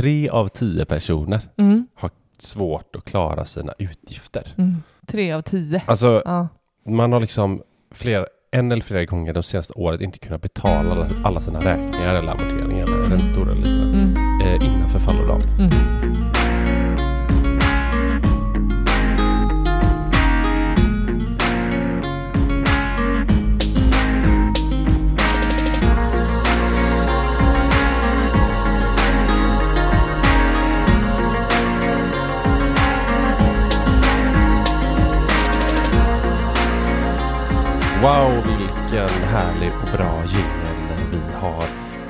tre av tio personer Mm. har svårt att klara sina utgifter. Mm. Tre av tio. Alltså, Ja. man har liksom flera, en eller flera gånger de senaste året inte kunnat betala alla, sina räkningar eller amorteringar eller räntor eller liknande Mm. eh, innan förfallodagen. Mm. Wow, vilken härlig och bra jingel vi har.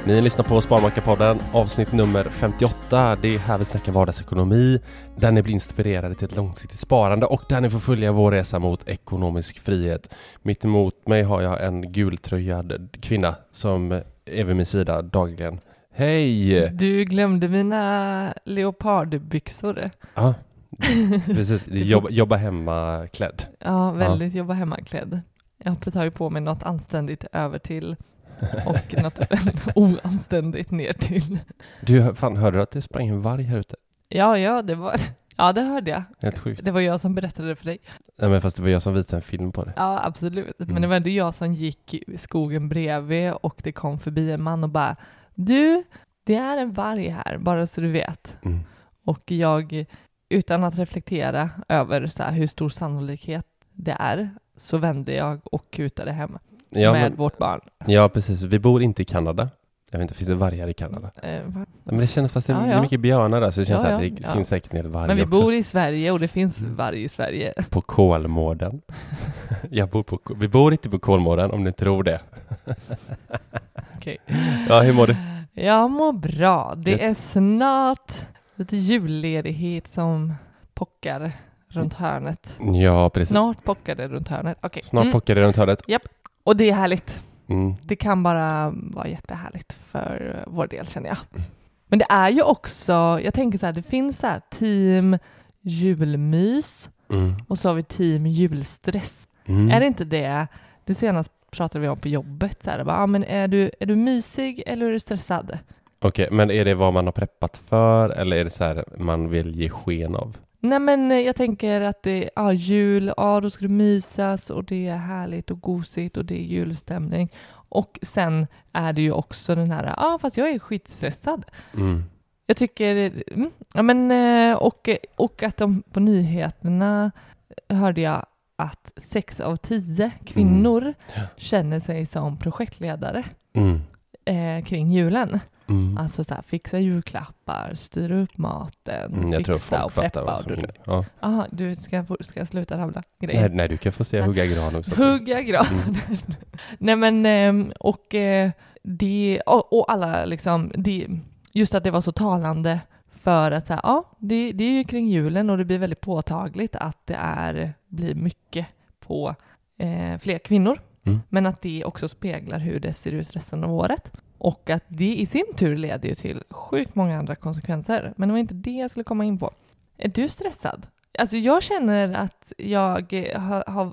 Ni lyssnar på Sparmakarpodden, avsnitt nummer 58. Det är här vi snackar vardagsekonomi, där ni blir inspirerade till ett långsiktigt sparande och där ni får följa vår resa mot ekonomisk frihet. Mitt emot mig har jag en gultröjad kvinna som är vid min sida dagligen. Hej! Du glömde mina leopardbyxor. Ja, precis. Jobba, jobba hemma klädd. Ja, väldigt jobba hemmaklädd. Jag har tagit på mig något anständigt över till och något oanständigt ner till. Du, fan, hörde du att det sprang en varg här ute? Ja, ja, det var... Ja, det hörde jag. Helt sjukt. Det var jag som berättade det för dig. Nej, men fast det var jag som visade en film på det. Ja, absolut. Men Mm. det var ändå jag som gick i skogen bredvid och det kom förbi en man och bara Du, det är en varg här, bara så du vet. Mm. Och jag, utan att reflektera över så här, hur stor sannolikhet det är, så vände jag och kutade hem Ja, med men, vårt barn. ja, precis. Vi bor inte i Kanada. Jag vet inte, finns det vargar i Kanada? Eh, va? Men det känns fast det är ja. mycket björnar där så det känns Ja, att det ja, finns säkert en varg Men vi också. bor i Sverige och det finns Mm. varg i Sverige. På Kolmården. Jag bor på, vi bor inte på Kolmården om ni tror det. Okej. Ja, hur mår du? Jag mår bra. Det är snart lite julledighet som pockar runt hörnet. Ja, precis. Snart pockar det runt hörnet. Okej. Snart Mm. pockar det runt hörnet. Och det är härligt. Mm. Det kan bara vara jättehärligt för eh, vår del känner jag. Mm. Men det är ju också, jag tänker så här, det finns så här team julmys Mm. och så har vi team julstress. Mm. Är det inte det, det senast pratade vi om på jobbet, så här, bara, ah, men är, du, är du mysig eller är du stressad? Okej, men är det vad man har preppat för eller är det så här man vill ge sken av? Nej men eh, jag tänker att det är ah, jul, ah, då ska det mysas och det är härligt och gosigt och det är julstämning. Och sen är det ju också den här, ja ah, fast jag är skitstressad. Mm. Jag tycker, mm, ja men eh, och, och att de på nyheterna hörde jag att sex av tio kvinnor Ja. känner sig som projektledare Mm. eh, kring julen. Mm. Alltså så här, fixa julklappar, styra upp maten, Mm, jag fixa och peppa. vad och som du- är. Ja. Aha, du ska, ska jag sluta rabbla grejer? Nej, nej, du kan få se hugga gran också. Hugga gran. Mm. Nej men, ehm, och eh, det, och, och alla liksom, det, just att det var så talande för att så här, ja, det, det är ju kring julen och det blir väldigt påtagligt att det är, blir mycket på eh, fler kvinnor. Mm. Men att det också speglar hur det ser ut resten av året. Och att det i sin tur leder ju till sjukt många andra konsekvenser. Men det var inte det jag skulle komma in på. Är du stressad? Alltså jag känner att jag eh, har, har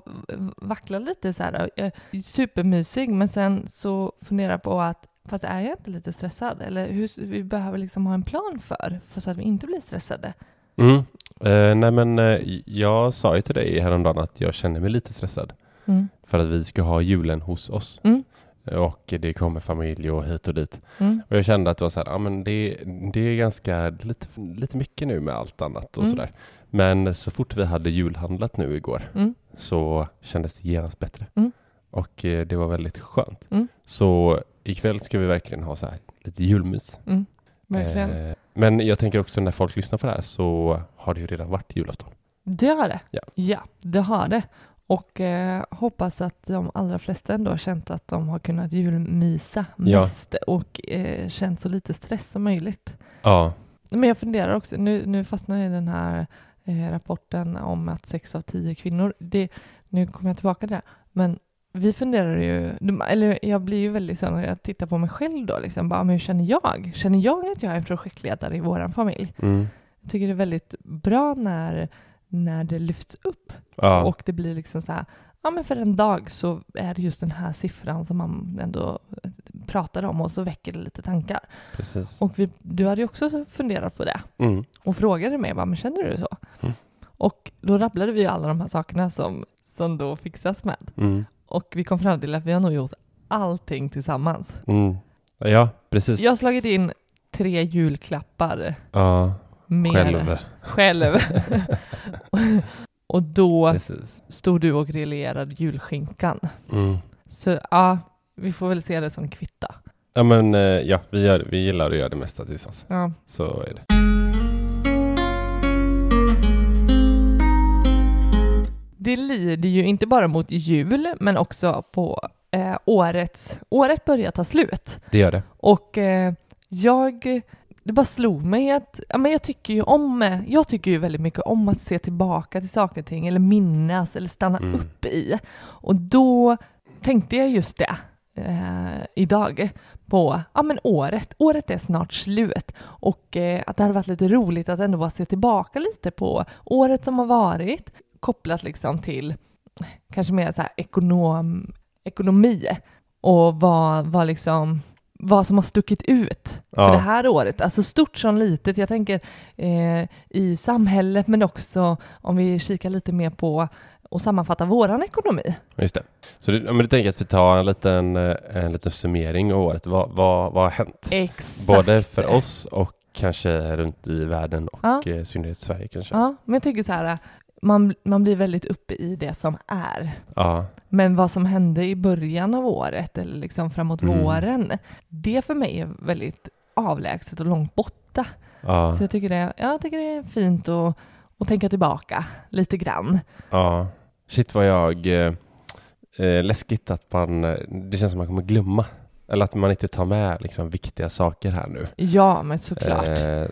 vacklat lite så här. Jag är supermysig men sen så funderar jag på att fast är jag inte lite stressad? Eller hur, vi behöver liksom ha en plan för, för så att vi inte blir stressade. Mm. Eh, nej men eh, jag sa ju till dig häromdagen att jag känner mig lite stressad Mm. för att vi ska ha julen hos oss. Mm. Och det kommer familj och hit och dit. Mm. Och jag kände att det var så här, ja men det, det är ganska lite, lite mycket nu med allt annat och Mm. sådär. Men så fort vi hade julhandlat nu igår Mm. så kändes det genast bättre. Mm. Och eh, det var väldigt skönt. Mm. Så ikväll ska vi verkligen ha så här lite julmys. Mm. Verkligen. Eh, men jag tänker också när folk lyssnar på det här så har det ju redan varit julafton. Det har det. Ja. ja det har det. Och eh, hoppas att de allra flesta ändå har känt att de har kunnat julmysa Ja. mest och eh, känt så lite stress som möjligt. Ja. Men jag funderar också, nu, nu fastnar jag i den här eh, rapporten om att sex av tio kvinnor, det, nu kommer jag tillbaka till det, men vi funderar ju, eller jag blir ju väldigt så när jag tittar på mig själv då, liksom, bara, men hur känner jag? Känner jag att jag är en projektledare i vår familj? Mm. Jag tycker det är väldigt bra när, när det lyfts upp Ja. och det blir liksom så här, ja men för en dag så är det just den här siffran som man ändå pratar om och så väcker det lite tankar. Precis. Och vi, du hade ju också funderat på det Mm. och frågade mig, bara, men känner du så? Mm. Och då rabblade vi ju alla de här sakerna som, som då fixas med. Mm. Och vi kom fram till att vi har nog gjort allting tillsammans. Mm. Ja, precis. Jag har slagit in tre julklappar Ja, med själv. själv. och då Precis. stod du och grillerade julskinkan. Mm. Så ja, vi får väl se det som kvitta. Ja, men eh, ja, vi, gör, vi gillar att göra det mesta tillsammans. Ja. Så är det. Det lider ju inte bara mot jul, men också på eh, årets... Året börjar ta slut. Det gör det. Och eh, jag... Det bara slog mig att ja, men jag tycker ju om... Jag tycker ju väldigt mycket om att se tillbaka till saker och ting, eller minnas, eller stanna Mm. upp i. Och då tänkte jag just det eh, idag på ja, men året. Året är snart slut och eh, att det hade varit lite roligt att ändå bara se tillbaka lite på året som har varit kopplat liksom till kanske mer så ekonom, ekonomi och vad, vad, liksom, vad som har stuckit ut för Ja. det här året. Alltså stort som litet. Jag tänker eh, i samhället men också om vi kikar lite mer på och sammanfatta våran ekonomi. Just det. Så ja, men du tänker att vi tar en liten, eh, en liten summering av året. Vad, vad, vad har hänt? Exakt. Både för oss och kanske runt i världen och Ja. eh, i synnerhet Sverige kanske. Ja, men jag tänker så här, man, man blir väldigt uppe i det som är. Ja. Men vad som hände i början av året eller liksom framåt Mm. våren, det för mig är väldigt avlägset och långt borta. Ja. Så jag tycker det, jag tycker det är fint att, att tänka tillbaka lite grann. ja. Shit vad jag... Eh, eh, läskigt att man... Det känns som man kommer glömma. Eller att man inte tar med liksom, viktiga saker här nu. Ja, men såklart. Eh,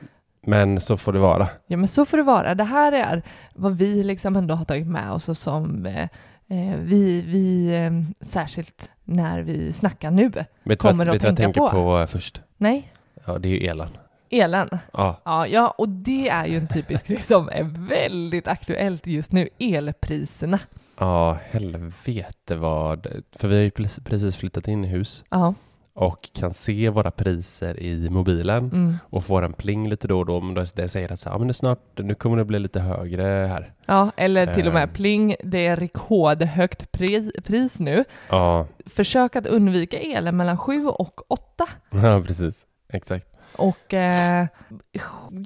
men så får det vara. Ja, men så får det vara. Det här är vad vi liksom ändå har tagit med oss och som eh, eh, vi, vi eh, särskilt när vi snackar nu. Vet du vad, Kommer du vet att du vad jag tänka tänker på? på eh, först? Nej, Ja, det är ju elen. elen. Ja. Ja, ja, och det är ju en typisk grej som är väldigt aktuellt just nu, elpriserna. Ja, helvete vad... För vi har ju precis- precis flyttat in i hus Ja, och kan se våra priser i mobilen mm. och får en pling lite då och då. Men då- det säger att så, här, men det snart, nu kommer det bli lite högre här. ja eller till och med Eh. pling, det är rekordhögt pris, pris nu. Ja, Försök att undvika elen mellan 7 och 8. ja precis. Exakt. Och eh,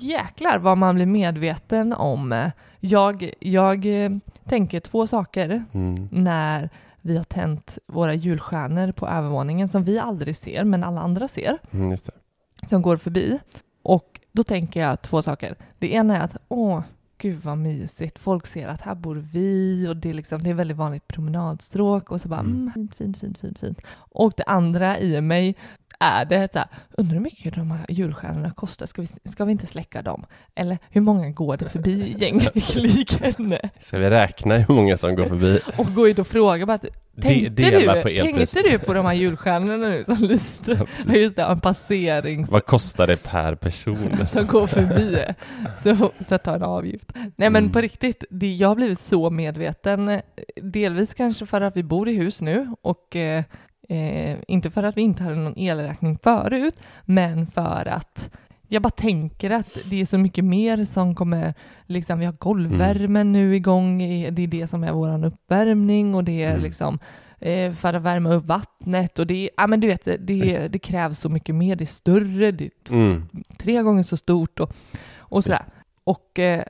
jäklar vad man blir medveten om. Jag, jag eh, tänker två saker Mm. när vi har tänt våra julstjärnor på övervåningen som vi aldrig ser, men alla andra ser, Mm, som går förbi. Och då tänker jag två saker. Det ena är att åh, gud vad mysigt. Folk ser att här bor vi och det är, liksom, det är väldigt vanligt promenadstråk och så bara Mm. mm, fint, fint, fint, fint, fint. Och det andra i mig är det så här, undrar hur mycket de här julstjärnorna kostar, ska vi, ska vi inte släcka dem? Eller hur många går det förbi egentligen? Ska vi räkna hur många som går förbi? Och gå in och fråga bara, tänkte, dela du, på elpriset. tänkte du på de här julstjärnorna nu som lyste? Ja. Just det, en passerings Vad kostar det per person? som går förbi. Så, så ta en avgift. Nej men Mm. på riktigt, det, jag har blivit så medveten. eh, Delvis kanske för att vi bor i hus nu och eh, eh, inte för att vi inte hade någon elräkning förut, men för att jag bara tänker att det är så mycket mer som kommer, liksom vi har golvvärmen nu igång, det är det som är vår uppvärmning och det är Mm. liksom eh, för att värma upp vattnet och det, ja men du vet, det, det krävs så mycket mer, det är större, det är Mm. tre gånger så stort och, och sådär. Och eh,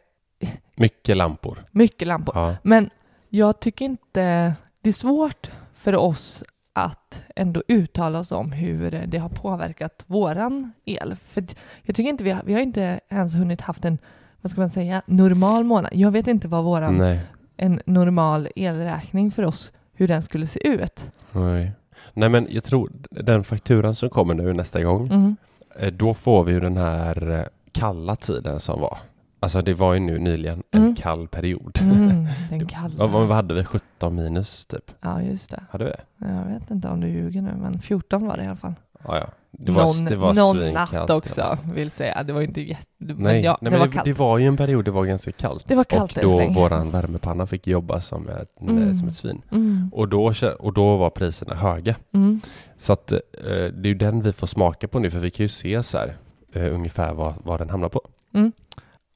Mycket lampor. mycket lampor. Ja. Men jag tycker inte, det är svårt för oss att ändå uttala oss om hur det har påverkat våran el. För jag tycker inte vi har, vi har inte ens hunnit haft en, vad ska man säga, normal månad. Jag vet inte vad våran, Nej. en normal elräkning för oss, hur den skulle se ut. Nej. Nej men jag tror den fakturan som kommer nu nästa gång, Mm. eh, då får vi ju den här eh, kalla tiden som var. Alltså det var ju nu nyligen en Mm. kall period. Mm, den Vad, kalla. vad hade vi? 17 minus typ? Ja, just det. Hade vi det? Jag vet inte om du ljuger nu, men 14 var det i alla fall. Ja, ja. Det var, någon, det var någon natt också, vill säga. Det var ju inte jätte... Nej, men ja, nej, det men var det, kallt. det var ju en period det var ganska kallt. Det var kallt och då älskling. våran värmepanna fick jobba som ett, Mm. som ett svin. Mm. Och då, och då var priserna höga. Mm. Så att eh, det är ju den vi får smaka på nu för vi kan ju se så här eh, ungefär vad, vad den hamnar på.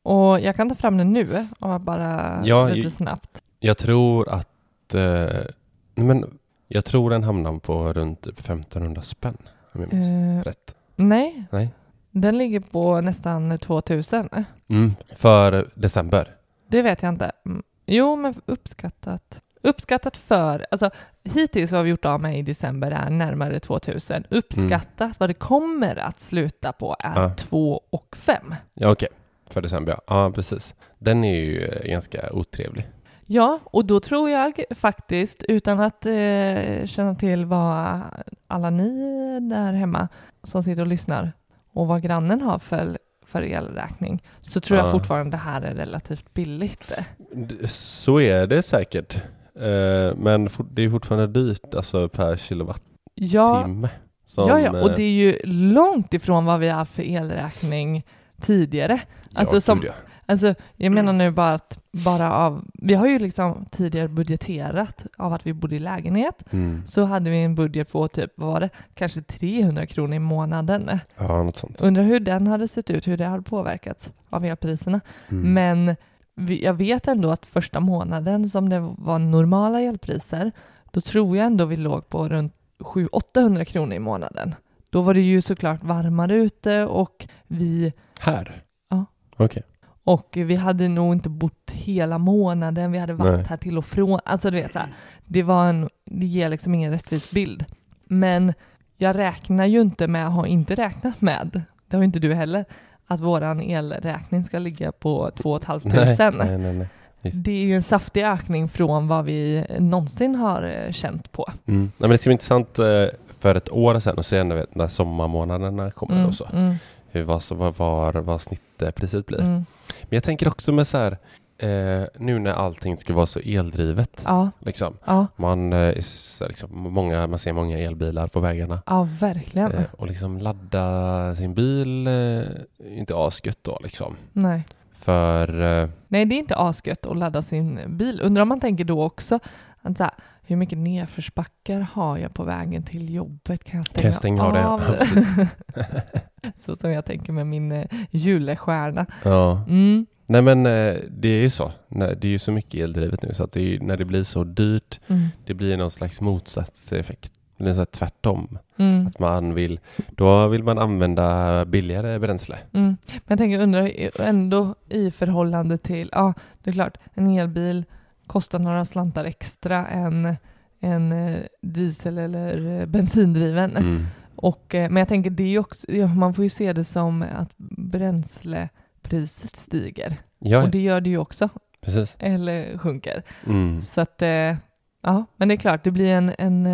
Och jag kan ta fram den nu, om jag bara Ja, lite snabbt. Jag tror att eh, men jag tror den hamnar på runt typ 1500 spänn. Om jag minns Eh, rätt. nej, Nej. den ligger på nästan 2000. Mm, för december. Det vet jag inte. Mm. Jo, men uppskattat. Uppskattat för, alltså hittills har vi gjort av med i december är närmare 2000. Uppskattat vad det kommer att sluta på är Ja. 2 och 5. Ja okej, för december ja. Precis. Den är ju eh, ganska otrevlig. Ja, och då tror jag faktiskt, utan att eh, känna till vad alla ni där hemma som sitter och lyssnar och vad grannen har för, för elräkning, så tror jag Ja. fortfarande det här är relativt billigt. Så är det säkert. Eh, men det är fortfarande dyrt alltså per kilowattimme. Ja, Som, ja, ja, och eh, det är ju långt ifrån vad vi har för elräkning tidigare. alltså ja, som- ja. Alltså, jag menar nu bara att bara av, vi har ju liksom tidigare budgeterat av att vi bodde i lägenhet, Mm. så hade vi en budget på typ, vad var det, kanske 300 kronor i månaden. Ja, något sånt. Undrar hur den hade sett ut, hur det hade påverkats av elpriserna. Mm. Men vi, jag vet ändå att första månaden som det var normala elpriser, då tror jag ändå vi låg på runt 700-800 kronor i månaden. Då var det ju såklart varmare ute och vi, Här? Ja. Okej. och vi hade nog inte bott hela månaden, vi hade varit Nej. här till och från. Alltså du vet, så här, det, var en, det ger liksom ingen rättvis bild. Men jag räknar ju inte med, har inte räknat med, det har inte du heller, att våran elräkning ska ligga på 2 500. Nej, nej, nej. Det är ju en saftig ökning från vad vi någonsin har eh, känt på. Mm. Nej, men det ska bli intressant eh, för ett år sedan och se när, när sommarmånaderna kommer Mm, och så. mm, Hur, vad, vad, var, vad snittpriset blir. mm. Men jag tänker också med så här, eh, nu när allting ska vara så eldrivet. Ja, Liksom. ja, Man, eh, så, liksom, många, man ser många elbilar på vägarna. ja, verkligen. Eh, och liksom ladda sin bil eh, inte asgött då liksom. Nej. För eh, Nej, det är inte asgött att ladda sin bil. Undrar om man tänker då också, att så här, hur mycket nedförsbackar har jag på vägen till jobbet? Kan jag stänga, kan jag stänga av det? av? Ja, precis. Så som jag tänker med min eh, julestjärna. ja. Mm, Nej men eh, det är ju så. Nej, Det är ju så mycket eldrivet nu så att det är, när det blir så dyrt, mm, det blir någon slags motsatseffekt. Det blir så tvärtom. mm, Att man vill, då vill man använda billigare bränsle. mm. Men jag tänker undra ändå i förhållande till, ja, det är klart, en elbil kostar några slantar extra än en eh, diesel eller eh, bensindriven. Mm. Och, eh, men jag tänker, det är också, ja, man får ju se det som att bränslepriset stiger. Ja, Och det gör det ju också, precis. eller sjunker. Mm. Så att, ja, men det är klart, det blir en, en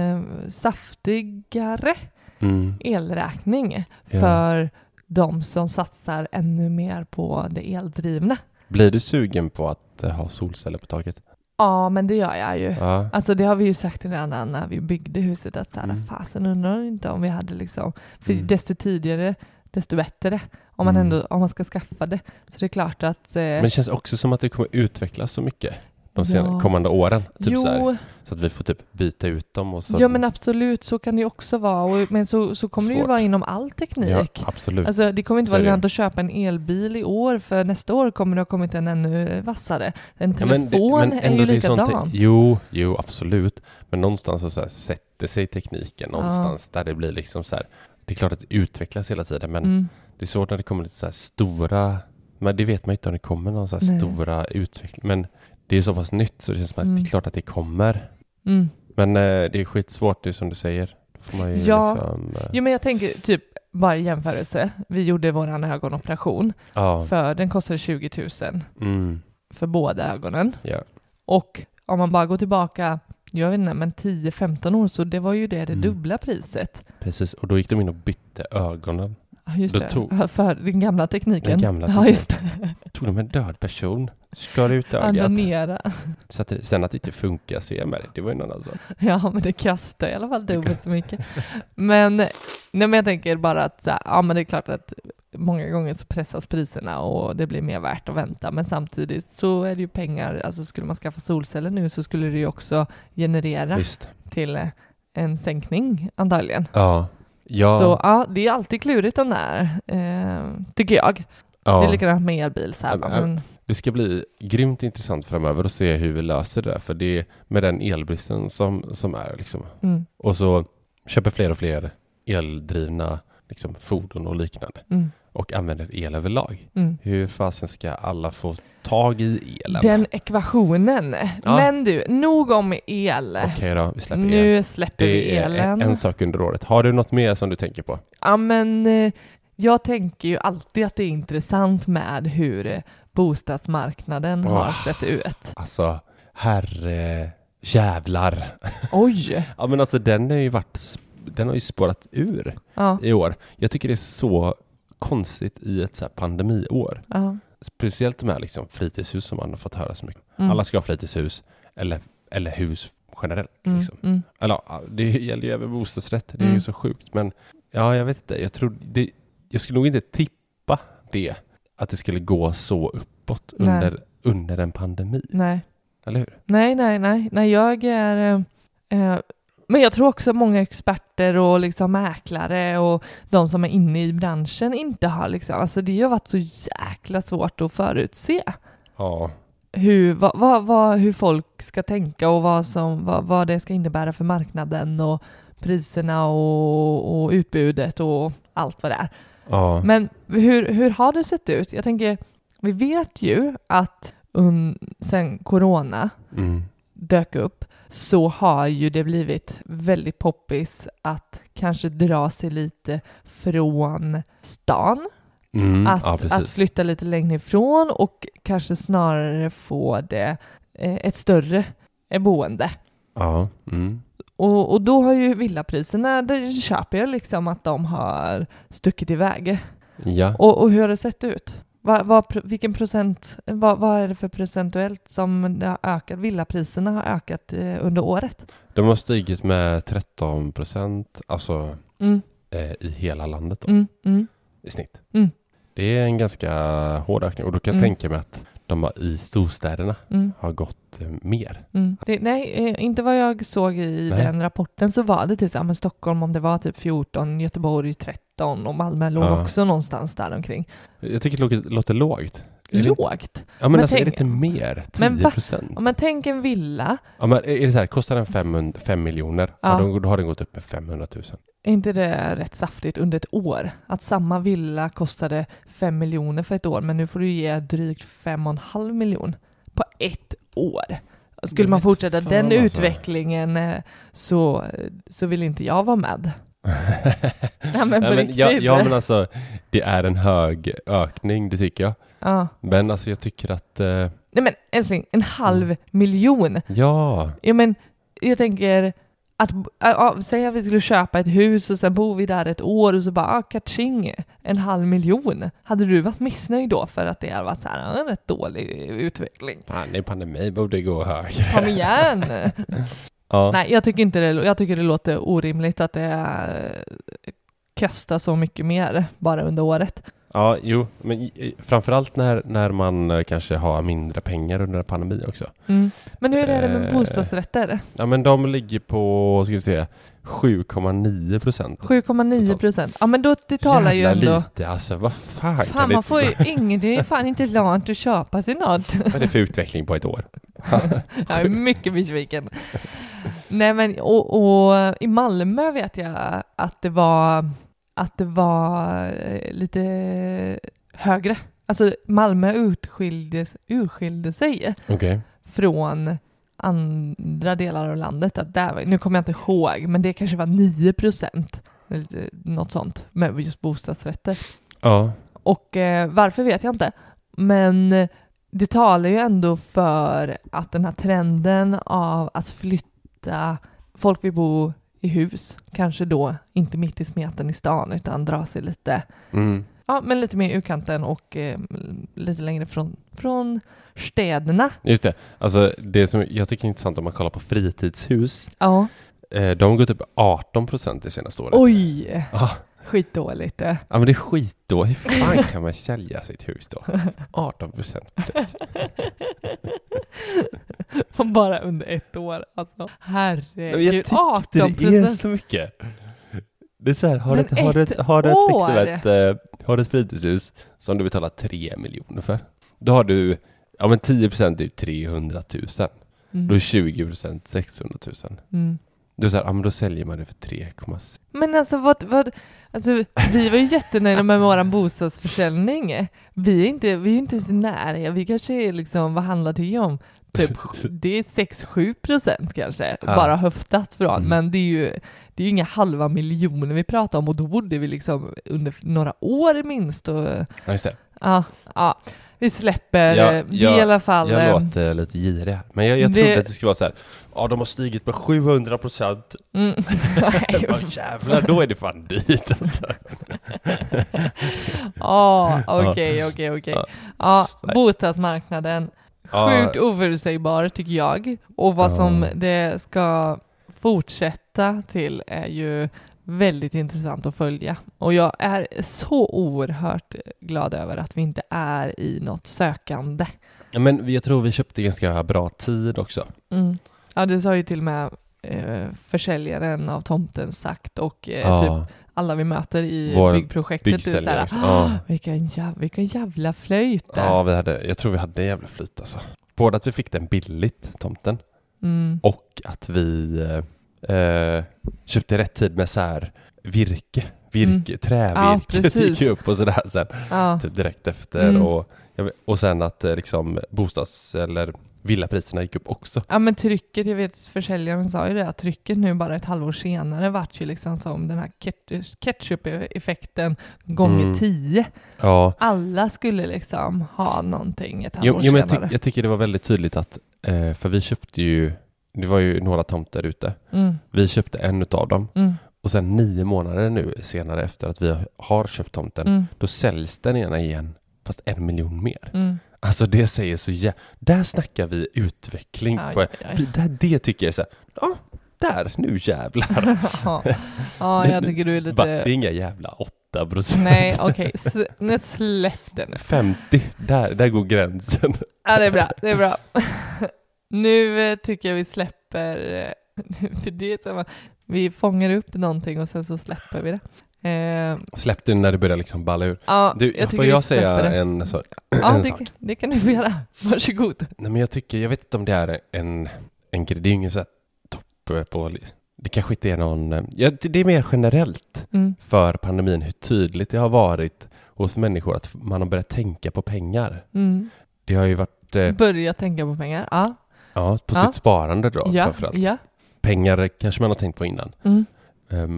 saftigare Mm. elräkning Ja. för de som satsar ännu mer på det eldrivna. Blir du sugen på att ha solceller på taket? Ja, men det gör jag ju. Ja. Alltså det har vi ju sagt redan när vi byggde huset att så här, Mm. fasen undrar inte om vi hade liksom, för Mm. desto tidigare desto bättre om man, Mm. ändå, om man ska skaffa det. Så det är klart att... Eh, Men det känns också som att det kommer utvecklas så mycket de sen, Ja. kommande åren. Typ jo, så, här, så att vi får typ byta ut dem och så. ja men absolut så kan det också vara. Och, men så, så kommer det ju Svårt. vara inom all teknik. Ja, absolut. Alltså det kommer inte vara lönt att köpa en elbil i år för nästa år kommer det ha kommit en ännu vassare. En Ja, telefon men det- men är ju är sånt- likadant. Jo, jo, absolut. Men någonstans så, så här, sätter sig tekniken Ja. någonstans där det blir liksom så här. Det är klart att det utvecklas hela tiden, men Mm. det är svårt när det kommer lite så här stora, men det vet man inte om det kommer någon så stora utveckling. Men det är så pass nytt så det känns som att Mm. det är klart att det kommer. Mm. Men eh, det är skitsvårt, det är som du säger. Ja. liksom... Eh, Jo men jag tänker typ bara i jämförelse. Vi gjorde våran ögonoperation. ja. För den kostade 20 000 Mm, för båda ögonen. ja. Och om man bara går tillbaka, jag vet inte, men 10-15 år så det var ju det, det Mm. dubbla priset. Precis, och då gick de in och bytte ögonen. Ja, just Då det. tog- För den gamla tekniken. Den gamla Ja, just det. Tog de en död person Skar ut ögat. Andonera. Så att, sen att det inte funkar med det. Var ju en annan sak. Ja, men det kostar i alla fall dubbelt så mycket. Men, nej, men jag tänker bara att så här, ja, men det är klart att många gånger så pressas priserna och det blir mer värt att vänta. Men samtidigt så är det ju pengar, alltså skulle man skaffa solceller nu så skulle det ju också generera Visst. till eh, en sänkning antagligen. Ja. Ja. Så ja, det är alltid klurigt den där, eh, tycker jag. ja. Det är likadant med elbil. Så här, men, Det ska bli grymt intressant framöver att se hur vi löser det där. För det är med den elbristen som, som är liksom. mm, Och så köper fler och fler eldrivna liksom, fordon och liknande. mm, Och använder el överlag. mm. Hur fasen ska alla få tag i elen? Den ekvationen. Ja. Men du, nog om el. Okej då, vi släpper el. Nu släpper vi Det är elen. en, en sak under året. Har du något mer som du tänker på? Ja, men eh, jag tänker ju alltid att det är intressant med hur bostadsmarknaden har Åh. sett ut. Alltså, herre jävlar. Oj! Ja men alltså den har ju varit, den har ju spårat ur Ja, i år. Jag tycker det är så konstigt i ett så pandemiår. ja. Speciellt med liksom fritidshus som man har fått höra så mycket. Mm. Alla ska ha fritidshus eller, eller hus generellt. Mm, Liksom. mm. Eller det gäller ju även bostadsrätt. Det är Mm. ju så sjukt. Men ja, jag vet inte. Jag tror det, jag skulle nog inte tippa det. Att det skulle gå så uppåt Nej. under, under en pandemi. Nej. Eller hur? nej, nej, nej, nej, jag är... Eh, eh, men jag tror också många experter och liksom mäklare och de som är inne i branschen inte har liksom, alltså det har varit så jäkla svårt att förutse. Ja. hur, vad, vad, vad, hur folk ska tänka och vad, som, vad, vad det ska innebära för marknaden och priserna och, och utbudet och allt vad det är. Ja. Men hur, hur har det sett ut? Jag tänker, vi vet ju att um, sen corona Mm. dök upp så har ju det blivit väldigt poppis att kanske dra sig lite från stan Mm. att, ja, att flytta lite längre ifrån och kanske snarare få det eh, ett större eh, boende. Ja. Mm. Och, och då har ju villapriserna, det köper jag liksom att de har stuckit iväg. Ja. Och, och hur har det sett ut? Vad, vad, vilken procent, vad, vad är det för procentuellt som det har ökat? Villapriserna har ökat eh, under året. De har stigit med 13 procent, alltså Mm, eh, i hela landet då, mm, mm, i snitt. Mm. Det är en ganska hård ökning och då kan jag Mm. tänka mig att de har, i storstäderna mm. har gått eh, mer. Mm. Det, nej, eh, inte vad jag såg i Nej. den rapporten så var det typ ja, men Stockholm om det var typ 14, Göteborg 13 och Malmö låg Ja. också någonstans där omkring. Jag tycker det låter, lågt. Är inte- Lågt. Ja men, Men alltså är tänk- det inte mer? 10 Men va? procent? Ja, men tänk en villa, Ja, men är det så här, kostar den 500, 5 miljoner, ja. då, då har den gått upp med 500 000. Är inte det rätt saftigt under ett år? Att samma villa kostade 5 miljoner för ett år men nu får du ge drygt 5,5 miljon på ett år. Skulle man fortsätta den alltså. utvecklingen eh, så, så vill inte jag vara med. Nej men Nej, men, ja, ja men alltså, det är en hög ökning, det tycker jag. Ja. Men alltså jag tycker att, eh, Nej men älskling, en halv Mm. miljon. ja, Ja men jag tänker att, ja, säg att vi skulle köpa ett hus och sen bor vi där ett år och så bara, ah, kaching, en halv miljon. Hade du varit missnöjd då för att det har varit så här, en rätt dålig utveckling? fan det är pandemi, borde gå högre. Kom igen! Ja. Nej, jag tycker inte det, jag tycker det låter orimligt att det eh, kostar så mycket mer bara under året. Ja, jo, men framförallt när, när man eh, kanske har mindre pengar under en pandemi också. Mm. Men hur är det med Eh. bostadsrätter? Ja, men de ligger på, ska vi se, 7,9 procent. 7,9 procent. Ja men då, det talar ju Jävla ändå... lite, alltså vad fan, kan Fan, det man inte får ju ingen, det är fan inte lönt att köpa sig något. Vad är det för utveckling på ett år? Jag är mycket besviken. Nej men, och, och i Malmö vet jag att det var, att det var eh, lite högre. Alltså Malmö utskildes, urskilde sig Okej. från andra delar av landet. Att där, nu kommer jag inte ihåg, men det kanske var 9 procent. Något sånt med just bostadsrätter. Ja. Och eh, varför vet jag inte. Men det talar ju ändå för att den här trenden av att flytta, folk vill bo i hus, kanske då inte mitt i smeten i stan utan dra sig lite, Mm. Ja, men lite mer utkanten och eh, lite längre från, från städerna. Just det. Alltså det som jag tycker är intressant om man kollar på fritidshus. Ja. Eh, de gått upp 18 procent det senaste året. Oj! Ja. Skitdåligt det. Ja men det är skit då. Hur fan kan man sälja sitt hus då? 18 procent. Som bara under ett år. Alltså, Jag herregud. tyckte 18 det är så mycket. Det är så här, har du Men ett, har du ett, har ett, liksom ett, har du ett fritidshus som du betalar 3 miljoner för. Då har du, ja men 10 procent är ju 300 000. Då är Mm. 20 procent 600 000. Mm. Är det så här, ja men då säljer man det för 3,6. Men alltså vad, vad, alltså vi var ju jättenöjda med vår bostadsförsäljning. Vi är inte, vi är inte så nära, vi kanske är liksom, vad handlar det om? Typ, det är 6-7 procent kanske, Ja. bara höftat från, Mm. men det är ju det är ju inga halva miljoner vi pratar om och då bodde vi liksom under några år minst och Ja just det. Ja, ja vi släpper Ja, eh, det jag- i alla fall. Jag eh, låter lite girig här. Men jag, jag Det- trodde att det skulle vara så här, ja de har stigit med 700 procent. Mm. Nej, Jävlar, då är det fan dyrt alltså. Ja, okej, okej, okej. Ja. Ja, bostadsmarknaden, Ja. sjukt oförutsägbar tycker jag. Och vad Ja. som det ska fortsätta till är ju väldigt intressant att följa. Och jag är så oerhört glad över att vi inte är i något sökande. Ja, men jag tror vi köpte ganska bra tid också. Mm. Ja, det sa ju till och med eh, försäljaren av tomten sagt och eh, Ja. typ alla vi möter i Vår byggprojektet. du, såhär, också. Ja. vilken, jävla, vilken jävla flöjt det. Ja, vi hade, jag tror vi hade en jävla flyt alltså. Både att vi fick den billigt, tomten, Mm. och att vi eh, eh, köpte rätt tid med så här virke, virke Ja, trävirke precis. gick ju upp och sådär sen, Ja. typ direkt efter. Mm. Och, jag och sen att eh, liksom bostads eller villapriserna gick upp också. Ja men trycket, jag vet försäljaren sa ju det, att trycket nu bara ett halvår senare vart ju liksom som den här ket- ketchup-effekten gånger Mm. tio. Ja, Alla skulle liksom ha någonting ett halvår jo, jo, men jag, senare. tyck, jag tycker det var väldigt tydligt att, eh, för vi köpte ju, det var ju några tomter ute. mm, Vi köpte en utav dem mm, och sen nio månader nu senare efter att vi har köpt tomten, mm, då säljs den ena igen fast en miljon mer. mm. Alltså det säger så jä... Där snackar vi utveckling. Aj, på... aj, aj. Det, det tycker jag är så här, ja, där, nu jävlar. ja. ja, jag tycker du är lite... det är inga jävla 8 procent. Nej, okej, nu släpp det nu. 50, där, där går gränsen. Ja, det är bra, det är bra. nu eh, tycker jag vi släpper, eh, för det är att vi fångar upp någonting och sen så släpper vi det. Eh, Släpp det när det börjar liksom balla ur. ja, Du, jag får jag säga det. en, så, Ja, en det, sak? det kan du få göra. Varsågod. Nej men jag tycker, jag vet inte om det är en, en grej, det är ingen så topp på, det kanske inte är någon, eh, ja, det, det är mer generellt Mm. för pandemin hur tydligt det har varit hos människor att man har börjat tänka på pengar. Mm. Det har ju varit eh, Börja tänka på pengar. Ja, ja, på Ja. sitt sparande då ja, framförallt. ja. Pengar kanske man har tänkt på innan, Mm.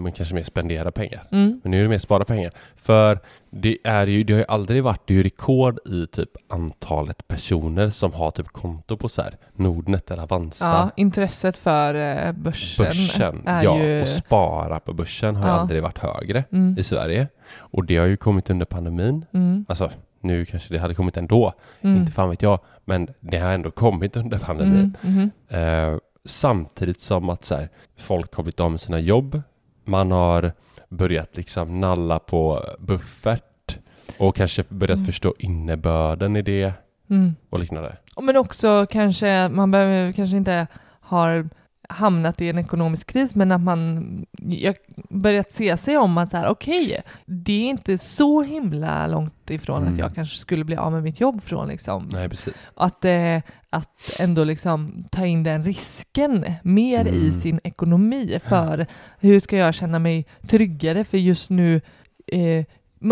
men kanske mer spendera pengar. Mm. Men nu är det mer spara pengar. För det, är ju, det har ju aldrig varit det är ju rekord i typ antalet personer som har typ konto på så här Nordnet eller Avanza. ja, intresset för eh, börsen, Börsen, ja, ju... och spara på börsen har Ja. aldrig varit högre Mm. i Sverige. Och det har ju kommit under pandemin. Mm. Alltså, nu kanske det hade kommit ändå, Mm. inte fan vet jag, men det har ändå kommit under pandemin. Mm. Mhm. Eh, samtidigt som att så här, folk har blivit av med sina jobb, man har börjat liksom nalla på buffert och kanske börjat Mm. förstå innebörden i det Mm. och liknande. Men också kanske, man behöver kanske inte har hamnat i en ekonomisk kris, men att man jag börjat se sig om att okej, det är inte så himla långt ifrån Mm. att jag kanske skulle bli av med mitt jobb från liksom. Nej, precis. Att, eh, att ändå liksom ta in den risken mer i Mm. sin ekonomi för hur ska jag känna mig tryggare för just nu eh,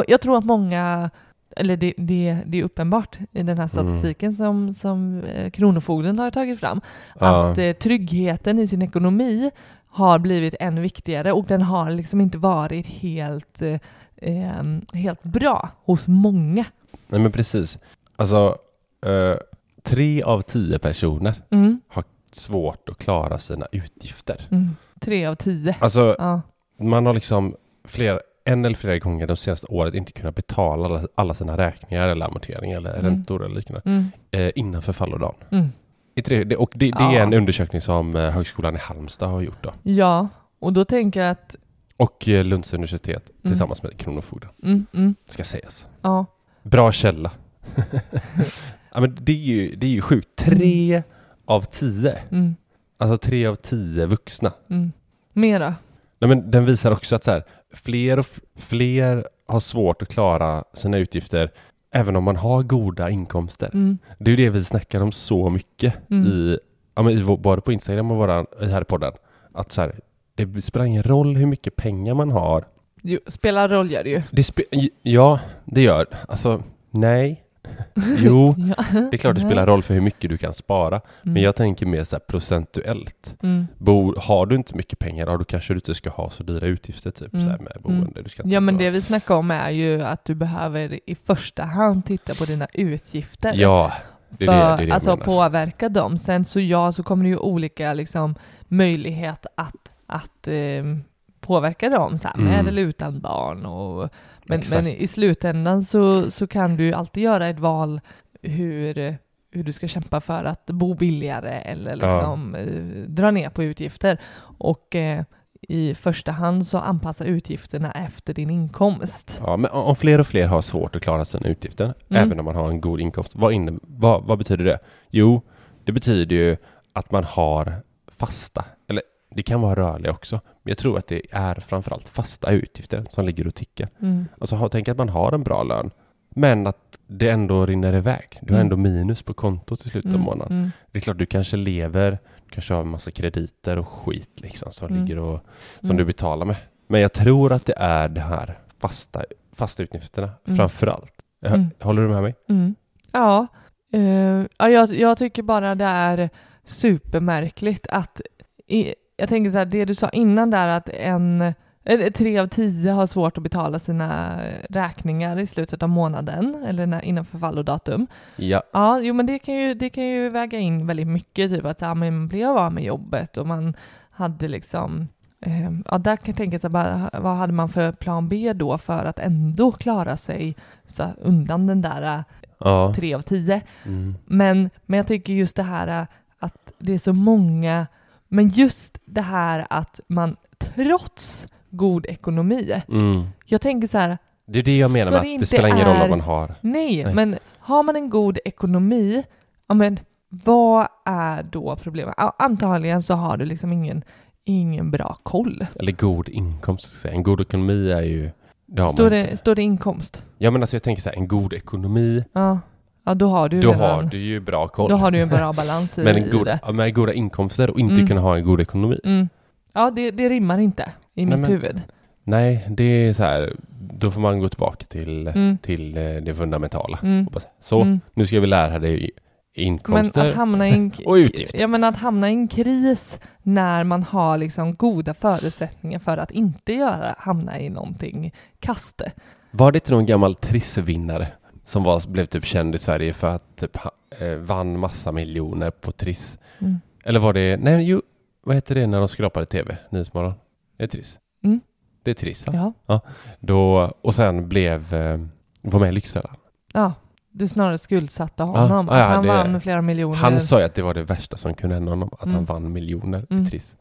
jag tror att många eller det, det, det är uppenbart i den här statistiken som, som eh, Kronofogden har tagit fram Ja. att eh, tryggheten i sin ekonomi har blivit än viktigare och den har liksom inte varit helt, eh, helt bra hos många. Nej, men precis. Alltså, eh, tre av tio personer Mm, svårt att klara sina utgifter. mm. Tre av tio. Alltså, Ja. man har liksom fler, en eller flera gånger de senaste året inte kunnat betala alla, sina räkningar eller amorteringar eller Mm. räntor eller liknande Mm. eh, innan förfallodagen. Mm. Det, och det, det Ja. är en undersökning som eh, Högskolan i Halmstad har gjort då. Ja, och då tänker jag att... Och eh, Lunds universitet Mm. tillsammans med Kronofogden, Mm, mm, ska sägas. ja. Bra källa. ja, men det, är ju, det är ju sjukt. Tre av tio, Mm, alltså tre av tio vuxna. mm. Mera. Nej, men den visar också att så här, fler och fler har svårt att klara sina utgifter även om man har goda inkomster. Mm, Det är ju det vi snackar om så mycket Mm. i, ja, men i, både på Instagram och våran, i här i podden. Att så här, det spelar ingen roll hur mycket pengar man har. jo, spelar roll gör det ju. Det ja, det gör. Alltså, nej. Jo, ja. det är klart det spelar roll för hur mycket du kan spara. Mm. Men jag tänker mer så procentuellt. Mm. Bo, har du inte mycket pengar, då kanske du inte ska ha så dyra utgifter typ Mm. så med boende. Du ska Ja men ha- det vi snackar om är ju att du behöver i första hand titta på dina utgifter. Ja, det är för det, det, är det jag alltså menar. påverka dem. Sen så ja, så kommer det ju olika liksom möjlighet att, att eh, påverka dem så här, med Mm. eller utan barn. Och, men, men i slutändan så, så kan du ju alltid göra ett val hur, hur du ska kämpa för att bo billigare eller Ja. liksom eh, dra ner på utgifter. Och eh, i första hand så anpassa utgifterna efter din inkomst. Ja, men om fler och fler har svårt att klara sina utgifter, Mm. även om man har en god inkomst, vad, inne, vad, vad betyder det? Jo, det betyder ju att man har fasta, eller det kan vara rörliga också, men jag tror att det är framförallt fasta utgifter som ligger och tickar. Mm. Alltså tänk att man har en bra lön, men att det ändå rinner iväg. Du har Mm. ändå minus på kontot i slutet av Mm, månaden. mm, Det är klart, du kanske lever, du kanske har en massa krediter och skit liksom som Mm. ligger och som Mm. du betalar med. Men jag tror att det är det här fasta, fasta utgifterna Mm. framför allt. Mm. Håller du med mig? Ja, eh, ja jag, jag tycker bara det är supermärkligt att, i, jag tänker så här, det du sa innan där att en, eller tre av tio har svårt att betala sina räkningar i slutet av månaden eller när, innan förfallodatum. Ja. Ja, jo men det kan ju, det kan ju väga in väldigt mycket, typ att ja, man blev av med jobbet och man hade liksom eh, Ja, där kan jag tänka sig, bara, vad hade man för plan B då för att ändå klara sig så, undan den där eh, ja. tre av tio? Mm. Men, men jag tycker just det här eh, att det är så många, men just det här att man trots god ekonomi, Mm. jag tänker så här, Det är det jag menar med att det spelar ingen roll är- om man har. nej, Nej. men har man en god ekonomi, ja men vad är då problemet? Antagligen så har du liksom ingen, ingen bra koll. Eller god inkomst. ska jag säga. En god ekonomi är ju... Det Står det, står det inkomst? Ja men alltså jag tänker så här, en god ekonomi, Ja, ja då har du då redan, har du ju bra koll. då har du en bra balans i, men en i god, det. med goda inkomster och inte Mm. kunna ha en god ekonomi. Mm. Ja, det, det rimmar inte i Nej, mitt men- huvud. Nej, det är så här, då får man gå tillbaka till, Mm. till eh, det fundamentala. Mm. Så, Mm. nu ska vi lära dig Men inkomster att hamna i en, och utgifter. ja, men att hamna i en kris när man har liksom goda förutsättningar för att inte göra, hamna i någonting kaste. Var det inte någon gammal trissvinnare som var, blev typ känd i Sverige för att typ, eh, vann massa miljoner på Triss? Mm. Eller var det, nej jo, vad heter det när de skrapade tv? Nyhetsmorgon? Är det Triss? Mm. Det är Triss va? Ja. Då, och sen blev, eh, var med i Lyxfällan. ja, det snarare skuldsatte honom. Ja, ja, att han det- vann flera miljoner. Han sa ju att det var det värsta som kunde hända honom, att han Mm. vann miljoner Mm. i Triss.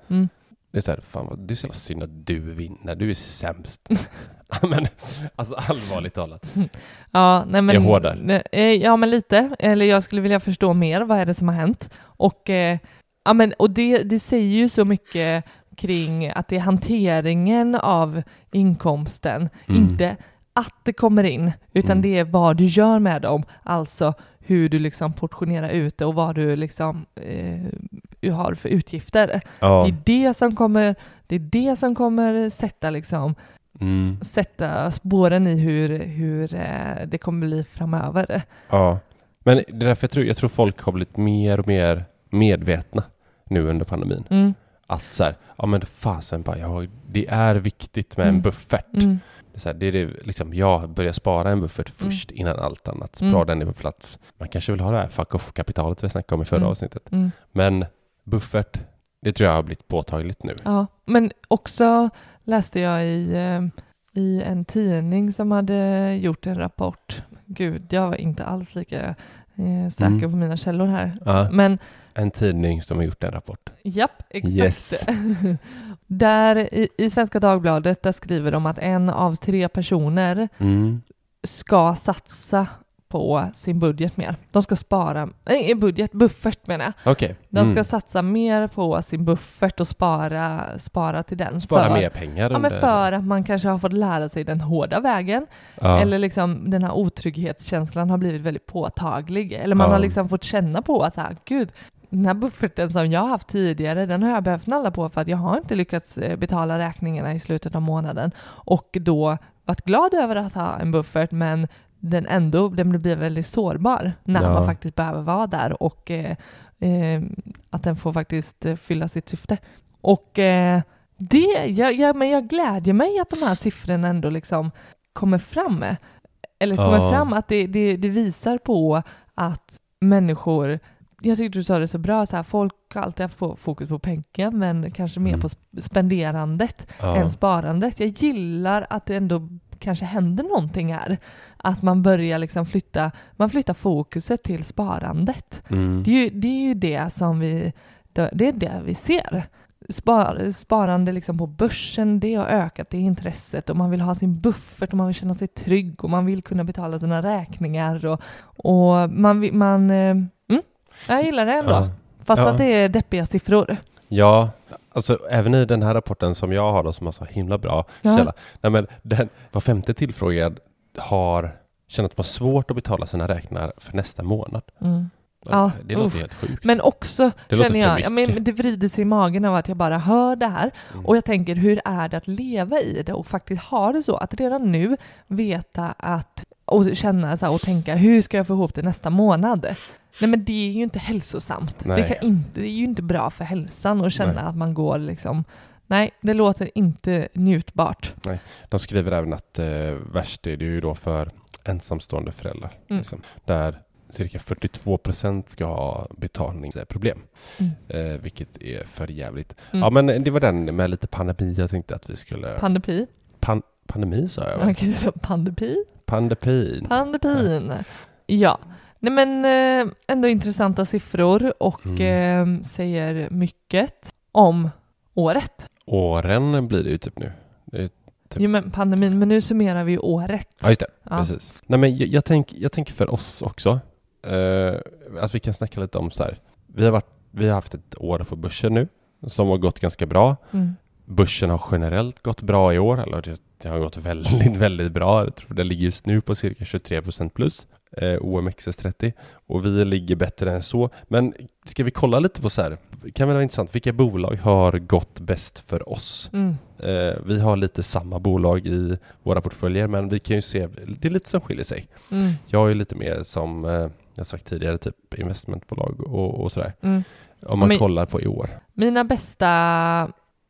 Mm. Det är så här, fan vad, det är så jävla synd att du vinner, du är sämst. men alltså allvarligt talat. Ja, nej men, Jag hårdar. nej, eh, Ja, men lite. Eller jag skulle vilja förstå mer. Vad är det som har hänt? Och, eh, ja, men, och det, det säger ju så mycket kring att det är hanteringen av inkomsten, Mm. inte att det kommer in, utan Mm. det är vad du gör med dem. Alltså hur du liksom portionerar ut det och vad du liksom eh, har för utgifter. Ja. Det är det som kommer, det är det som kommer sätta liksom Mm. sätta spåren i hur, hur eh, det kommer bli framöver. Ja, men det är därför jag tror, jag tror folk har blivit mer och mer medvetna nu under pandemin. Mm. Att så här, ja men fasen bara, ja, det är viktigt med en Mm. buffert. Mm. Det är här, det är det, liksom, jag börjar spara en buffert Mm. först innan allt annat. Så Mm. bra den är på plats. Man kanske vill ha det här fuck off-kapitalet vi snackade om i förra Mm. avsnittet. Mm. Men buffert, det tror jag har blivit påtagligt nu. Ja, men också läste jag i, eh, i en tidning som hade gjort en rapport. Gud, jag var inte alls lika säker Mm. på mina källor här. Ja, Men en tidning som har gjort en rapport. Japp, exakt. Yes. där i, i Svenska Dagbladet där skriver de att en av tre personer Mm. ska satsa på sin budget mer. De ska spara, nej budget, buffert menar jag. Okej. De ska Mm. satsa mer på sin buffert och spara, spara till den. Spara för, mer pengar Ja, men för att man kanske har fått lära sig den hårda vägen. Ja. Eller liksom den här otrygghetskänslan har blivit väldigt påtaglig. Eller man Ja. har liksom fått känna på att, ah, gud, den här bufferten som jag har haft tidigare, den har jag behövt nalla på för att jag har inte lyckats eh, betala räkningarna i slutet av månaden. Och då varit glad över att ha en buffert, men den ändå den blir väldigt sårbar när Ja. man faktiskt behöver vara där och eh, eh, att den får faktiskt eh, fylla sitt syfte. Och eh, det, jag, jag, men jag glädjer mig att de här siffrorna ändå liksom kommer fram. Eller kommer Ja. fram att det, det, det visar på att människor jag tyckte du sa det så bra, så här, folk har alltid haft på, fokus på pengar men kanske mer Mm. på sp- spenderandet Ja. än sparandet. Jag gillar att det ändå kanske händer någonting här. Att man börjar liksom flytta, man flyttar fokuset till sparandet. Mm. Det är ju det, är ju det som vi, det är det vi ser. Spar, sparande liksom på börsen, det har ökat det intresset och man vill ha sin buffert och man vill känna sig trygg och man vill kunna betala sina räkningar och, och man, man eh, mm, jag gillar det ändå. Ja. Fast Ja. att det är deppiga siffror. Ja, alltså även i den här rapporten som jag har då, som har så himla bra Ja. källa. Nej, men den, var femte tillfrågad har känner att de har svårt att betala sina räkningar för nästa månad. Mm. Ja, det låter uff. helt sjukt. Men också Det känner jag, ja, men det vrider sig i magen av att jag bara hör det här Mm. och jag tänker hur är det att leva i det och faktiskt ha det så att redan nu veta att och känna så här, och tänka hur ska jag få ihop det nästa månad? Nej men det är ju inte hälsosamt. Det, Nej. kan inte, det är ju inte bra för hälsan att känna Nej. att man går liksom Nej, det låter inte njutbart. De skriver även att eh, värst är det ju då för ensamstående föräldrar. Mm. Liksom, där cirka 42 procent ska ha betalningsproblem. Mm. Eh, vilket är för jävligt. Mm. Ja men det var den med lite pandemi jag tänkte att vi skulle... Pandemi? Pan, pandemi sa jag Man kan säga pandemi? Pandepin. Pandepin. Ja. Nej men eh, ändå intressanta siffror och Mm. eh, säger mycket om året. Åren blir det ju typ nu. Typ. Jo men pandemin, men nu summerar vi ju året. ja just det, Ja. precis. Nej men jag, jag, tänk, jag tänker för oss också. Eh, att vi kan snacka lite om så här. Vi har, varit, vi har haft ett år på börsen nu som har gått ganska bra. Mm. Börsen har generellt gått bra i år, eller det, har gått väldigt, väldigt bra. Jag tror det ligger just nu på cirka 23% plus, eh, OMXS30. Och vi ligger bättre än så. Men ska vi kolla lite på så här, kan väl vara intressant, vilka bolag har gått bäst för oss? Mm. Eh, vi har lite samma bolag i våra portföljer, men vi kan ju se, det är lite som skiljer sig. Mm. Jag är lite mer som, eh, jag sagt tidigare, typ investmentbolag och, och sådär. Mm. Om man Men- kollar på i år. Mina bästa,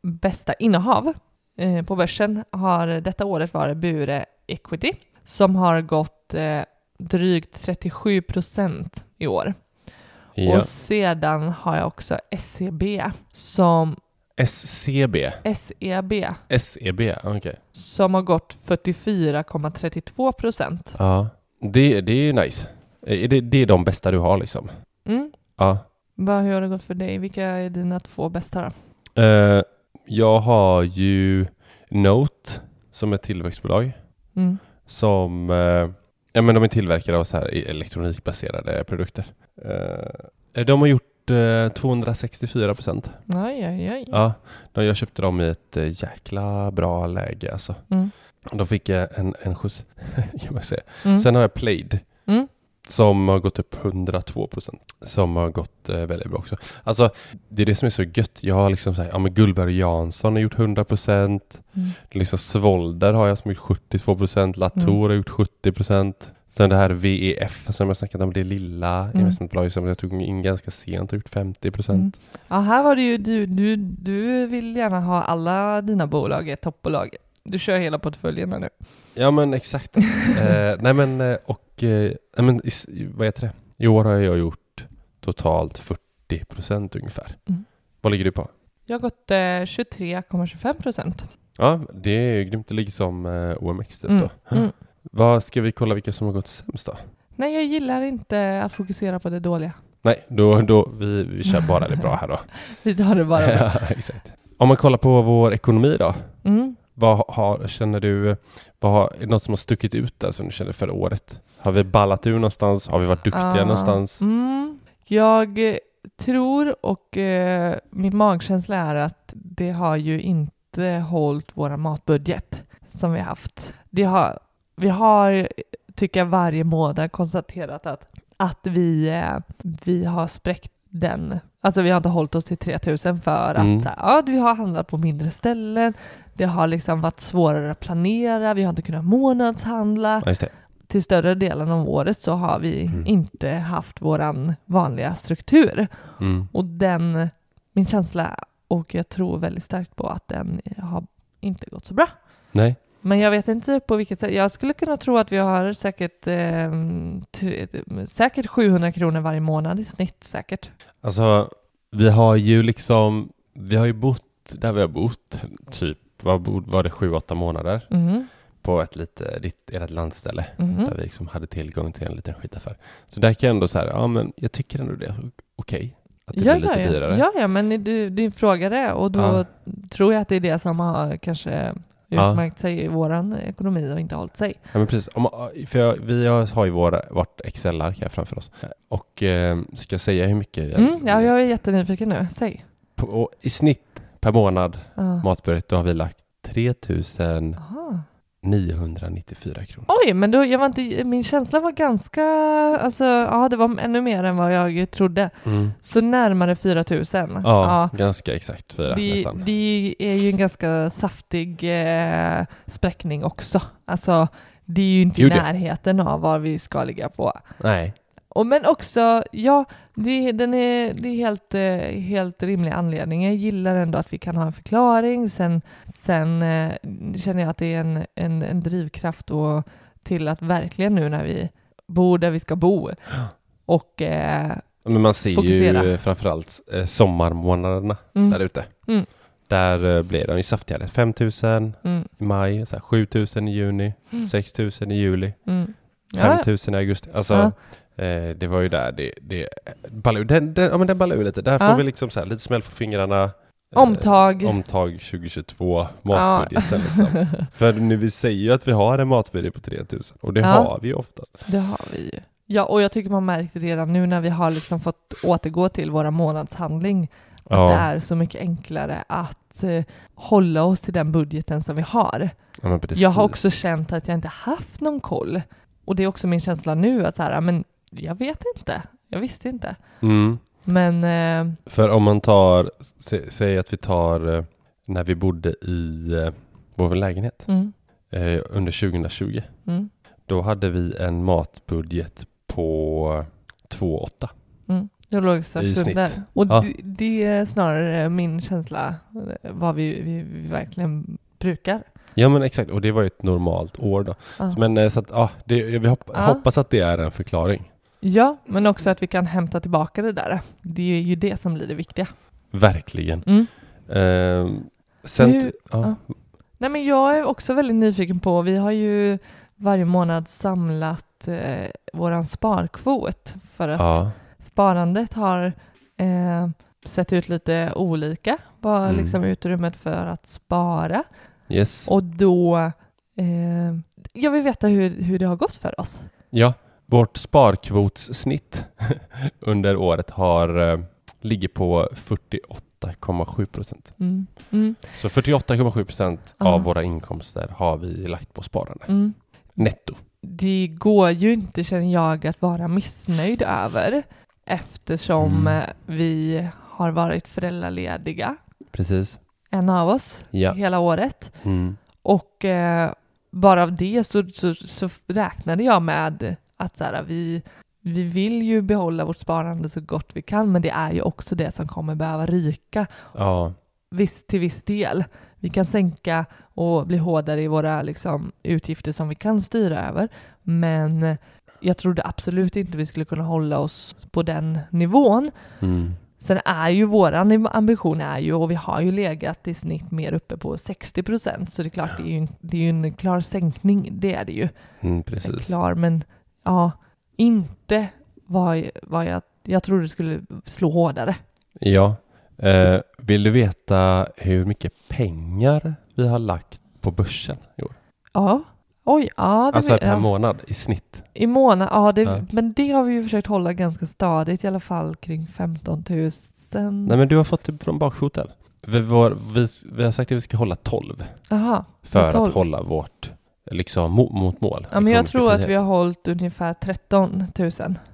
bästa innehav eh, på börsen har detta året varit Bure Equity som har gått eh, drygt 37 procent i år. Ja. Och sedan har jag också SEB som SCB, SEB SEB, okej. som har gått 44,32 procent. Ja, det, det är ju nice. Eh, Det, det är de bästa du har liksom. Mm. Ja. Vad, hur har det gått för dig? Vilka är dina två bästa då? Eh, jag har ju Note som är ett tillväxtbolag Mm. som, eh, ja men de är tillverkare av så här elektronikbaserade produkter. Eh, de har gjort eh, 264 procent. Oj, oj, oj. Ja, de- jag köpte dem i ett eh, jäkla bra läge alltså. Mm. De fick eh, en, en skjuts, kan man säga. Mm. Sen har jag Played Mm. Som har gått upp 102 procent. Som har gått eh, väldigt bra också. Alltså, det är det som är så gött. Jag har liksom så här, ja men Gullberg Jansson har gjort 100 procent. Mm. Liksom Svolder har jag som gjort 72 procent. Latour Mm. har gjort 70 procent. Sen det här VEF som jag snackat om, det lilla Mm. investmentbolaget som jag tog in ganska sent har gjort 50 procent. Ja, här var det ju du, du, du vill gärna ha alla dina bolag i ett toppbolag. Du kör hela portföljen nu. Ja men exakt. eh, nej men eh, och, eh, nej, men i, vad heter det? I år har jag gjort totalt 40 procent ungefär. Mm. Vad ligger du på? Jag har gått eh, 23,25 procent. Ja, det är ju grymt. Det ligger som eh, OMX typ Mm, då. mm. Vad ska vi kolla vilka som har gått sämst då? Nej, jag gillar inte att fokusera på det dåliga. Nej, då, då vi, vi kör bara det bra här då. Vi tar det bara bra. ja, exakt. Om man kollar på vår ekonomi då. Mm. Vad har, känner du, vad har, är det något som har stuckit ut där som du känner förra året? Har vi ballat ur någonstans? Har vi varit duktiga Ah, någonstans? Mm. Jag tror och eh, min magkänsla är att det har ju inte hållit våra matbudget som vi haft. Det har, vi har, tycker jag, varje månad konstaterat att, att vi, eh, vi har spräckt den. Alltså vi har inte hållit oss till 3000 för Mm. att här, ja, vi har handlat på mindre ställen. Det har liksom varit svårare att planera. Vi har inte kunnat månadshandla Ja, till större delen av året så har vi Mm. inte haft våran vanliga struktur. Mm. Och den, min känsla, och jag tror väldigt starkt på att den har inte gått så bra. Nej. Men jag vet inte på vilket sätt. Jag skulle kunna tro att vi har säkert, eh, tre, säkert 700 kronor varje månad i snitt säkert. Alltså, vi har ju liksom, vi har ju bott där vi har bott, typ, vad var det sju, åtta månader Mhm, på ett lite, ditt, ert landställe. mhm. Där vi liksom hade tillgång till en liten skitaffär. Så där kan jag ändå så här, ja men jag tycker ändå det är okej. Att det Ja, blir lite ja, dyrare. ja, ja, men du, du frågar det och då Ja. tror jag att det är det som har kanske Ja. utmärkt sig i våran ekonomi och inte hållit sig. Ja, men precis. Om, för jag, vi har ju våra, vårt Excel-ark här framför oss. Och eh, ska jag säga hur mycket? Mm, ja, jag är jättenyfiken nu. Säg. på, I snitt per månad Ja. matbudget, då har vi lagt 3 Aha. 994 kronor. Oj, men då, jag var inte, min känsla var ganska, alltså ja det var ännu mer än vad jag trodde. Mm. Så närmare 4 000. Ja, ganska exakt fyra det, nästan. det är ju en ganska saftig eh, spräckning också. Alltså det är ju inte i ja. närheten av vad vi ska ligga på. Nej. Och men också, ja, det, den är, det är helt, eh, helt rimlig anledning. Jag gillar ändå att vi kan ha en förklaring. Sen, sen eh, känner jag att det är en, en, en drivkraft och till att verkligen nu när vi bor där vi ska bo och eh, Men man ser ju Fokusera. framförallt eh, sommarmånaderna mm, där ute. Mm. Där blir de ju saftigare. 5 000 mm, i maj, så här, 7 000 i juni, Mm. 6 000 i juli, mm. 5 Ja, 000 i augusti. Alltså, Ja. Eh, det var ju där det, det ballar. Den, den, ja, men den ballar ur lite. Där Ja. får vi liksom så här, lite smäll på fingrarna. Eh, Omtag. omtag 2022, matbudgeten liksom. För nu, vi säger ju att vi har en matbudget på 3000 och det Ja. har vi ju oftast. Det har vi ju. Ja, och jag tycker man märkte redan nu när vi har liksom fått återgå till våra månadshandling att Ja. det är så mycket enklare att eh, hålla oss till den budgeten som vi har. Ja. Jag har också känt att jag inte haft någon koll. Och det är också min känsla nu att så här, men jag vet inte. Jag visste inte. Mm. Men eh, För om man tar, sä, säg att vi tar eh, när vi bodde i eh, vår lägenhet mm, eh, under 2020. mm, Då hade vi en matbudget på 2,8. mm. jag låg I strax under. Och Ja. det, det är snarare min känsla eh, vad vi, vi, vi verkligen brukar. Ja men exakt, och det var ju ett normalt år då. Ja. Så, men så att, ja, det, vi hopp, Ja. hoppas att det är en förklaring. Ja, men också att vi kan hämta tillbaka det där. Det är ju det som blir det viktiga. Verkligen. Mm. Ehm, sen, Hur- ja. ja. Nej, men jag är också väldigt nyfiken på, vi har ju varje månad samlat eh, våran sparkvot för att Ja. sparandet har eh, sett ut lite olika, vad Mm. liksom utrymmet för att spara. Yes. Och då, eh, jag vill veta hur, hur det har gått för oss. Ja, vårt sparkvotssnitt under året har, eh, ligger på 48,7 procent. Mm. Mm. Så 48,7 procent av våra inkomster har vi lagt på sparande. Mm. Netto. det går ju inte, känner jag, att vara missnöjd över eftersom Mm. eh, vi har varit föräldralediga, Precis. en av oss, Ja. hela året. Mm. Och eh, bara av det så, så, så räknade jag med att så här, vi, vi vill ju behålla vårt sparande så gott vi kan, men det är ju också det som kommer behöva ryka Ja. viss, till viss del. Vi kan sänka och bli hårdare i våra liksom, utgifter som vi kan styra över, men jag trodde absolut inte vi skulle kunna hålla oss på den nivån. Mm. Sen är ju våran ambition är ju, och vi har ju legat i snitt mer uppe på 60 procent, så det är klart det är, ju, en- det är ju en klar sänkning, det är det ju. Mm, precis. klar, men ja, inte vad, vad jag, jag trodde det skulle slå hårdare. Ja. Eh, vill du veta hur mycket pengar vi har lagt på börsen i år? Ja, oj, ja, det Alltså per ja. månad i snitt. I månad, ja, det, Ja. men det har vi ju försökt hålla ganska stadigt, i alla fall kring 15 000. Nej men du har fått det från bakfoten. Vi, var, vi, vi har sagt att vi ska hålla 12 Jaha, för 12. att hålla vårt liksom mo, mot mål. Ja, men jag tror att frihet. vi har hållit ungefär 13 000.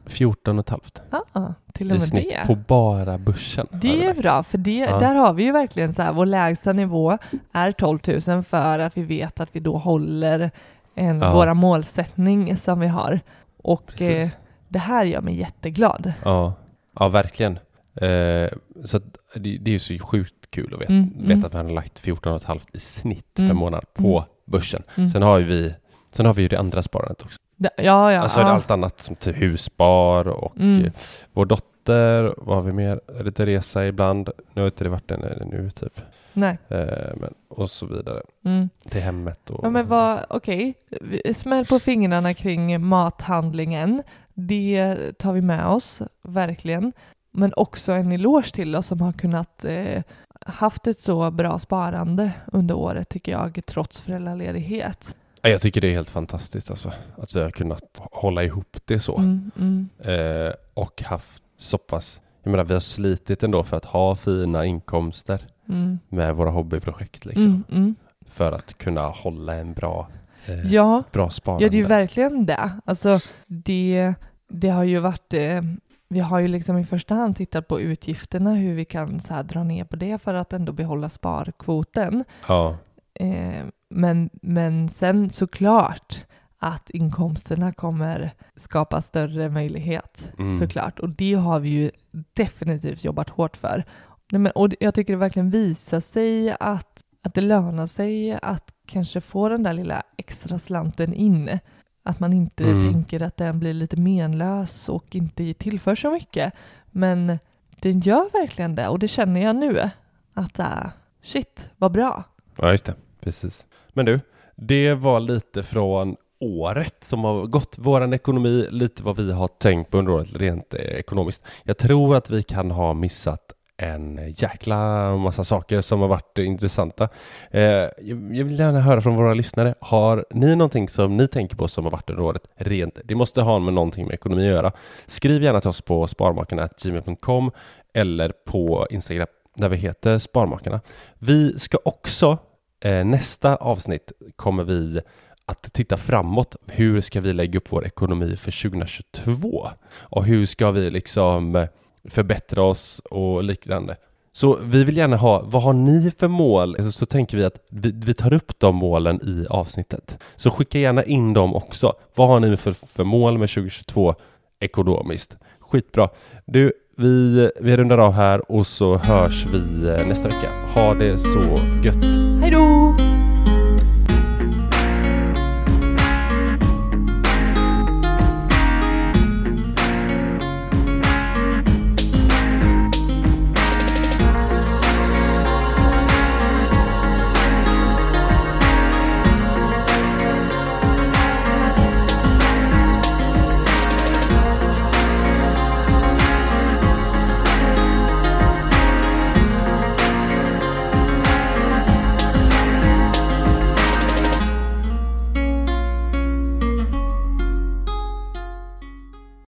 14 och ett halvt Ja, till och i med snitt det. på bara börsen. Det är bra, för det, Ja. där har vi ju verkligen så här, vår lägsta nivå är 12 000 för att vi vet att vi då håller en, Ja. våra målsättning som vi har. Och eh, det här gör mig jätteglad. Ja, ja verkligen. Eh, så att det, det är ju så sjukt kul att veta, Mm, veta mm. att man har lagt 14 och ett halvt i snitt per Mm, månad på mm. Börsen. Mm. Sen har ju vi Sen har vi ju det andra sparandet också. Ja, ja. alltså ja. allt annat som typ husspar och Mm. eh, vår dotter, vad har vi mer? Lite resa ibland. Nu har inte det varit en nu typ. Nej. Eh, men, och så vidare. Mm. Till hemmet och... Ja, men vad, okej. Vi- Smäll på fingrarna kring mathandlingen. Det tar vi med oss, verkligen. Men också en eloge till oss som har kunnat eh, haft ett så bra sparande under året, tycker jag, trots föräldraledighet. Ja, Jag tycker det är helt fantastiskt alltså. Att vi har kunnat hålla ihop det så. Mm, mm, Eh, och haft så pass... Jag menar vi har slitit ändå för att ha fina inkomster mm, med våra hobbyprojekt liksom. mm, mm. För att kunna hålla en bra, eh, Ja, bra sparande. ja, det är ju verkligen det. Alltså, det, det har ju varit... Eh, vi har ju liksom i första hand tittat på utgifterna, hur vi kan så dra ner på det för att ändå behålla sparkvoten. Ja, Eh, men, men sen såklart att inkomsterna kommer skapa större möjlighet. Mm. Såklart. Och det har vi ju definitivt jobbat hårt för. Nej, men, och jag tycker det verkligen visar sig att, att det lönar sig att kanske få den där lilla extra slanten in. Att man inte Mm. tänker att den blir lite menlös och inte tillför så mycket. Men den gör verkligen det och det känner jag nu. Att äh, shit, vad bra. ja just det. Precis. Men du, det var lite från året som har gått, våran ekonomi, lite vad vi har tänkt på under året rent eh, ekonomiskt. Jag tror att vi kan ha missat en jäkla massa saker som har varit intressanta. Eh, jag vill gärna höra från våra lyssnare. Har ni någonting som ni tänker på som har varit under året rent? Det måste ha med någonting med ekonomi att göra. Skriv gärna till oss på sparmakarna.gmail.com eller på Instagram där vi heter Sparmakarna. Vi ska också, eh, nästa avsnitt kommer vi att titta framåt. Hur ska vi lägga upp vår ekonomi för 2022? Och hur ska vi liksom eh, förbättra oss och liknande. Så vi vill gärna ha, vad har ni för mål? Så, så tänker vi att vi, vi tar upp de målen i avsnittet. Så skicka gärna in dem också. Vad har ni för, för mål med 2022 ekonomiskt? Skitbra. Du, vi, vi rundar av här och så hörs vi eh, nästa vecka. Ha det så gött! Hej då!